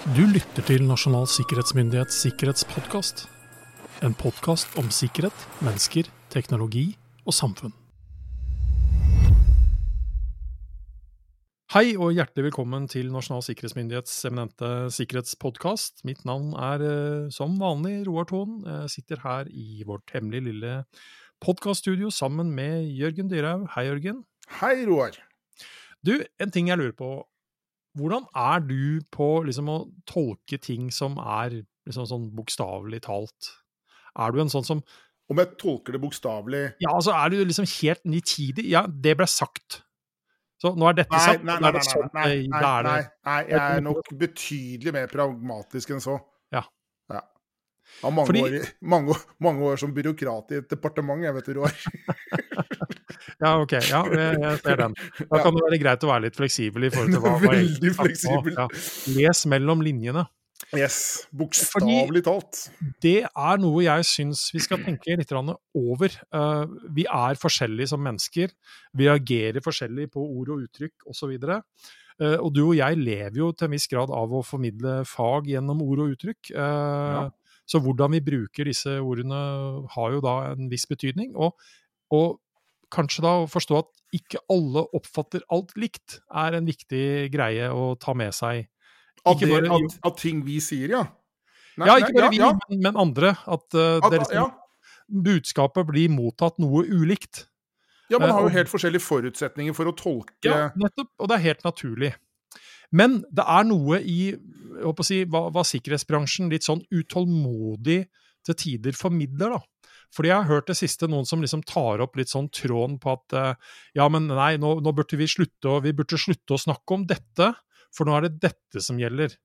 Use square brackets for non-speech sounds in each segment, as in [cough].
Du lytter til Nasjonal sikkerhetsmyndighets sikkerhetspodkast. En podkast om sikkerhet, mennesker, teknologi og samfunn. Hei og hjertelig velkommen til Nasjonal sikkerhetsmyndighets eminente sikkerhetspodkast. Mitt navn er eh, som vanlig Roar Thon. Jeg sitter her i vårt hemmelige lille podkaststudio sammen med Jørgen Dyrhaug. Hei, Jørgen. Hei, Roar. Du, en ting jeg lurer på. Hvordan er du på liksom å tolke ting som er liksom sånn bokstavelig talt? Er du en sånn som Om jeg tolker det bokstavelig Ja, altså er du liksom helt nitidig? Ja, det ble sagt. Så nå er dette Nei, sagt. nei, nei, nei, sånn, nei, eh, nei, nei, jeg er nok betydelig mer pragmatisk enn så. Ja. ja. Jeg har mange, Fordi- år, mange, mange år som byråkrat i et departement, jeg vet du, Roar. [laughs] [laughs] Ja, ok. Ja, jeg, ser den. Da kan det være greit å være litt fleksibel i forhold til hva, Veldig fleksibel. Ja. Les mellom linjene. Yes, bokstavelig talt. det er noe jeg syns vi skal tenke litt over. Eh, vi er forskjellige som mennesker. Vi agerer forskjellig på ord og uttrykk osv. Uh, og du og jeg lever jo til en viss grad av å formidle fag gjennom ord og uttrykk. Eh, Så hvordan vi bruker disse ordene har jo da en viss betydning. Og, og kanskje da å forstå at ikke alle oppfatter alt likt, er en viktig greie å ta med seg. At, det, bare- at, at ting vi sier, ja. Nei, ja, ikke bare vi, ja, Men, andre. At, uh, At- liksom, ja. budskapet blir mottatt noe ulikt. ja, man Eh, har jo helt forskjellige forutsetninger for å tolke Ja, nettopp. Og det er helt naturlig. Men det er noe i si, hva, hva sikkerhetsbransjen litt sånn utålmodig til tider formidler, da. Fordi jeg har hørt det siste noen som liksom tar opp litt sånn tråden på at eh, ja, men nei, nå, nå burde vi slutte å, vi burde slutte å snakke om dette, for nå er det dette som gjelder.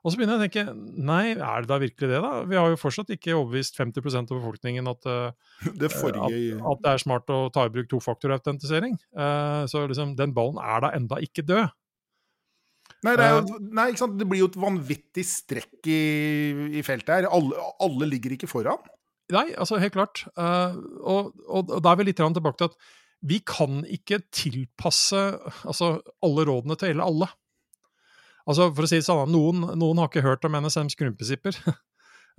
Og så begynner jeg å tenke nei, er det da virkelig det, da? Vi har jo fortsatt ikke overbevist 50% av befolkningen at, eh, [laughs] det forrige at det er smart å ta i bruk tofaktorautentisering. Uh, så liksom, den ballen er da enda ikke død. Nei, det, er Eh. jo, nei, det blir jo et vanvittig strekk i, i feltet her. Alle, alle ligger ikke foran. Nei, altså helt klart. Uh, og, og, og da er vi litt tilbake til at vi kan ikke tilpasse altså, alle rådene til hele alle. Altså, for å si det sånn, noen, noen har ikke hørt om NSMs grunnprinsipper.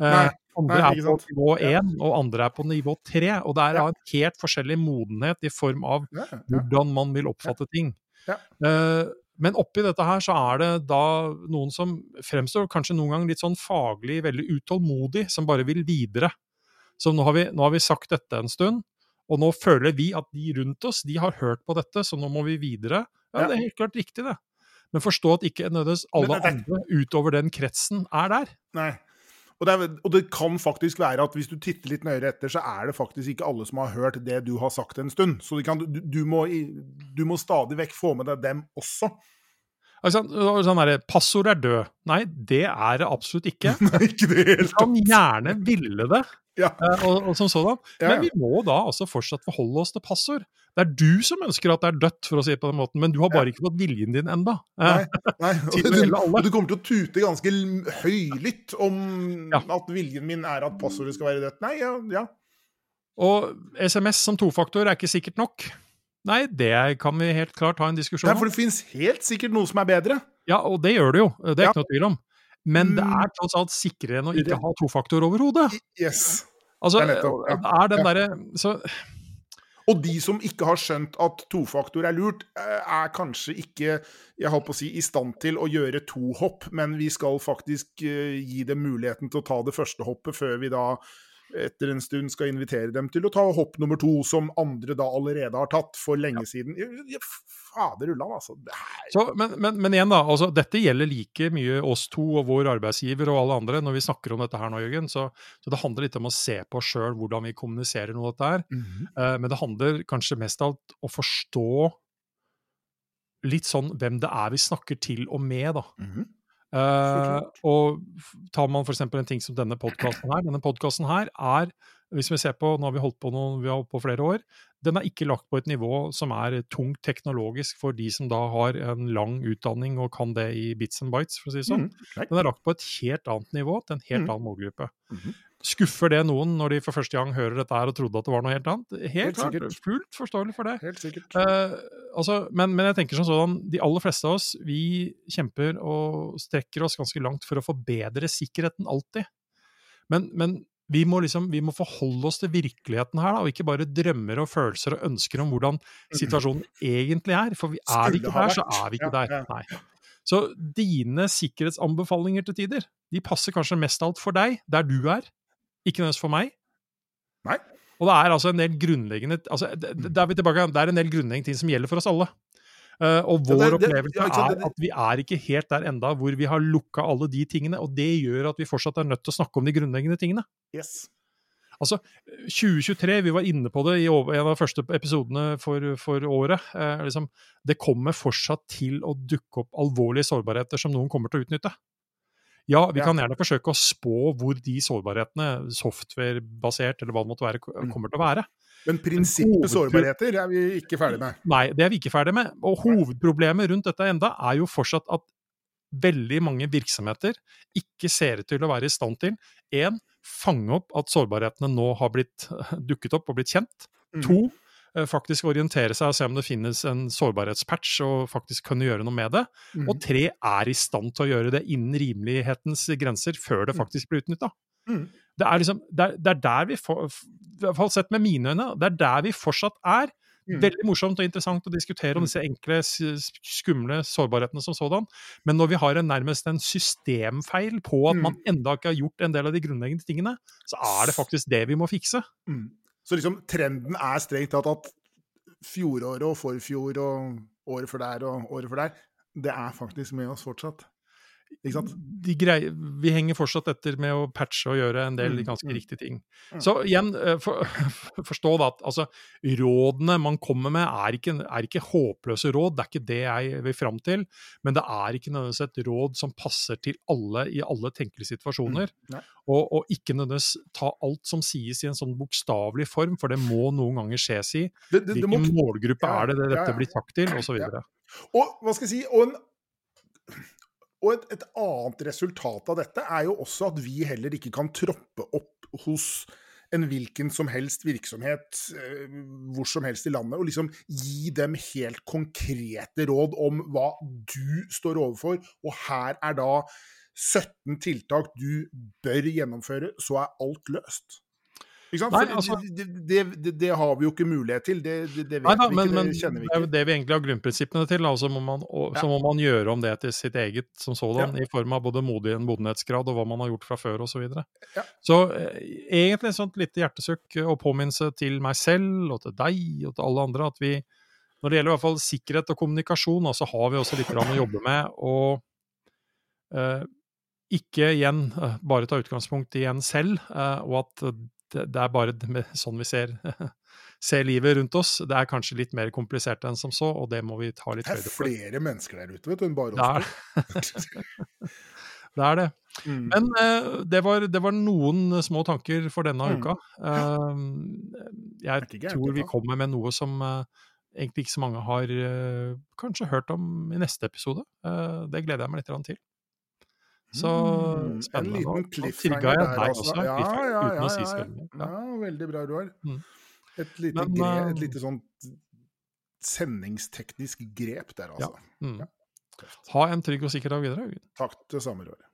Uh, [laughs] andre nei, er på nivå 1, og andre er på nivå 3. Og det er Ja. en helt forskjellig modenhet i form av Ja, hvordan man vil oppfatte ting. Ja. Eh, men oppi dette her så er det da noen som fremstår kanskje noen gang litt sånn faglig veldig utålmodig, som bare vil videre. Så nå har, vi, nå har vi sagt dette en stund, og nå føler vi at de rundt oss de har hørt på dette, så nå må vi videre. Ja. Det er helt klart riktig, det. Men forstå at ikke nødvendigvis alle det- andre utover den kretsen er der. Nei. Og det, er, og det kan faktisk være at hvis du titter litt nøyere etter, så er det faktisk ikke alle som har hørt det du har sagt en stund. Så du, kan, du, du, må, du må stadig vekk få med deg dem også. Sånn Passord er død. Nei, det er det absolutt ikke. [laughs] Nei, ikke det helt kan gjerne ville det, Ja. eh, og, og som sådan. Ja, Men vi må da altså fortsatt forholde oss til passord. Det er du som ønsker at det er dødt, for å si det på den måten, men du har bare ikke fått viljen din enda. Nei, Eh, nei. [laughs] Og, du, du kommer til å tute ganske høylytt om at viljen min er at passordet skal være dødt. Nei, ja, ja. Og SMS som tofaktor er ikke sikkert nok. Nei, det kan vi helt klart ha en diskusjon om. Nei, for det finnes helt sikkert noe som er bedre. Ja, og det gjør det jo, det er Ja. ikke noe tvil om. Men det Mm. er tross alt sikrere enn å ikke ha tofaktor overhodet. Yes. Altså, Det er nettopp, ja. er den derre så Og de som ikke har skjønt at tofaktor er lurt, eh, er kanskje ikke jeg holdt på å si, i stand til å gjøre to hopp, men vi skal faktisk eh, gi dem muligheten til å ta det første hoppet, før vi da etter en stund skal invitere dem til å ta hopp nummer to, som andre da allerede har tatt for lenge siden. Fader ullan, altså. Så, men, men, men igjen, da. Altså, dette gjelder like mye oss to og vår arbeidsgiver og alle andre når vi snakker om dette her nå, Jørgen. Så, så det handler litt om å se på sjøl hvordan vi kommuniserer noe av dette her. Eh, men det handler kanskje mest av alt å forstå litt sånn hvem det er vi snakker til og med, da. Mm Eh, klart. og tar man f.eks. en ting som denne podkasten her. Denne podkasten her er hvis vi ser på, nå har vi holdt på noen, vi har holdt på flere år, den er ikke lagt på et nivå som er tungt teknologisk for de som da har en lang utdanning og kan det i bits and bites, for å si det sånn. Mm. Den er lagt på et helt annet nivå til en helt Mm. annen målgruppe. Mhm. Skuffer det noen når de for første gang hører dette her og trodde at det var noe helt annet? Helt, Helt klart, sikkert. fullt forståelig for det. Helt sikkert. Eh, altså, men, men jeg tenker som sånn, de aller fleste av oss vi kjemper og strekker oss ganske langt for å forbedre sikkerheten alltid. Men, men vi, må liksom, vi må forholde oss til virkeligheten her, da, og ikke bare drømmer og følelser og ønsker om hvordan situasjonen egentlig er. For vi er vi ikke der, så er vi ikke der. Nei. Så dine sikkerhetsanbefalinger til tider, de passer kanskje mest alt for deg, der du er, ikke nødvendigvis for meg. Nei. Og det er altså en del grunnleggende altså, det, det- der er vi tilbake, det er en del grunnleggende ting som gjelder for oss alle. Uh, og vår det- det- opplevelse ja, sant, er det- at vi er ikke helt der enda hvor vi har lukka alle de tingene, og det gjør at vi fortsatt er nødt til å snakke om de grunnleggende tingene. Yes. Altså, 2023, vi var inne på det i en av de første episodene for, for året. Eh, liksom, det kommer fortsatt til å dukke opp alvorlige sårbarheter som noen kommer til å utnytte. Ja, vi kan gjerne forsøke å spå hvor de sårbarhetene, softwarebasert eller hva det måtte være, Mm. kommer til å være. Men prinsippet sårbarheter er vi ikke ferdig med. Nei, det er vi ikke ferdig med. Og hovedproblemet rundt dette enda er jo fortsatt at veldig mange virksomheter ikke ser ut til å være i stand til én, fange opp at sårbarhetene nå har blitt dukket opp og blitt kjent. Mm. To, faktisk orientere seg og se om det finnes en sårbarhetspatch og faktisk kunne gjøre noe med det. Mm. Og tre, er i stand til å gjøre det innen rimelighetens grenser før det Mm. faktisk blir utnytta. Mm. Det liksom, det det er der vi for, i hvert fall sett med mine øyne, det er der vi fortsatt er. Mm. Veldig morsomt og interessant å diskutere om Mm. disse enkle, skumle sårbarhetene som sådan. Men når vi har en, nærmest en systemfeil på at Mm. man enda ikke har gjort en del av de grunnleggende tingene, så er det faktisk det vi må fikse. Mm. Så liksom trenden er strengt tatt at fjoråret og forfjor og året før der og året før der, det er faktisk med oss fortsatt. Ikke sant? De grei, vi henger fortsatt etter med å patche og gjøre en del Mm, ganske mm. riktige ting. Mm. Så igjen, eh, for, [laughs] forstå da at altså, rådene man kommer med er ikke, er ikke håpløse råd, det er ikke det jeg vil fram til. Men det er ikke nødvendigvis et råd som passer til alle i alle tenkelige situasjoner. Mm. Og, og ikke nødvendigvis ta alt som sies i en sånn bokstavelig form, for det må noen ganger skjes i. Det, det, det må, Hvilken målgruppe Ja, er det, det ja, dette ja. blir sagt til, osv. Ja. Og hva skal jeg si, og, en, og et, et annet resultat av dette er jo også at vi heller ikke kan troppe opp hos en hvilken som helst virksomhet eh, hvor som helst i landet, og liksom gi dem helt konkrete råd om hva du står overfor. Og her er da 17 tiltak du bør gjennomføre, så er alt løst. Ikke sant? Nei, altså- det, det, det, det har vi jo ikke mulighet til. Det, det, det vet Nei da, vi men, ikke, men det kjenner vi ikke. det er jo det vi egentlig har grunnprinsippene til. Og så må, man, og, så Ja. må man gjøre om det til sitt eget som sådan, i form av både modig modenhetsgrad og hva man har gjort fra før osv. Så, videre. Ja. så eh, egentlig et sånt lite hjertesukk og påminnelse til meg selv og til deg og til alle andre at vi, når det gjelder i hvert fall sikkerhet og kommunikasjon, så så har vi også litt å jobbe med. og eh, ikke igjen eh, bare ta utgangspunkt i en selv, eh, og at det, er bare sånn vi ser, [laughs] ser livet rundt oss. Det er kanskje litt mer komplisert enn som så, og det må vi ta litt Det er flere mennesker der ute vet du, enn bare Det er, oss. [laughs] det er det. Mm. Men uh, det, var, det var noen små tanker for denne Mm. uka. Uh, jeg gærent, tror vi kommer med noe som uh, egentlig ikke så mange har eh, kanskje hørt om i neste episode. Det gleder jeg meg litt til. Så spennende. en liten cliffhanger der, altså. også, Ja, ja, ja, ja. veldig. Bra, Roar. Mm. Et lite, Men, gre, eh, et lite sånt sendingsteknisk grep der, altså. Mm. Ha en trygg og sikker dag videre. Takk det samme, Roar.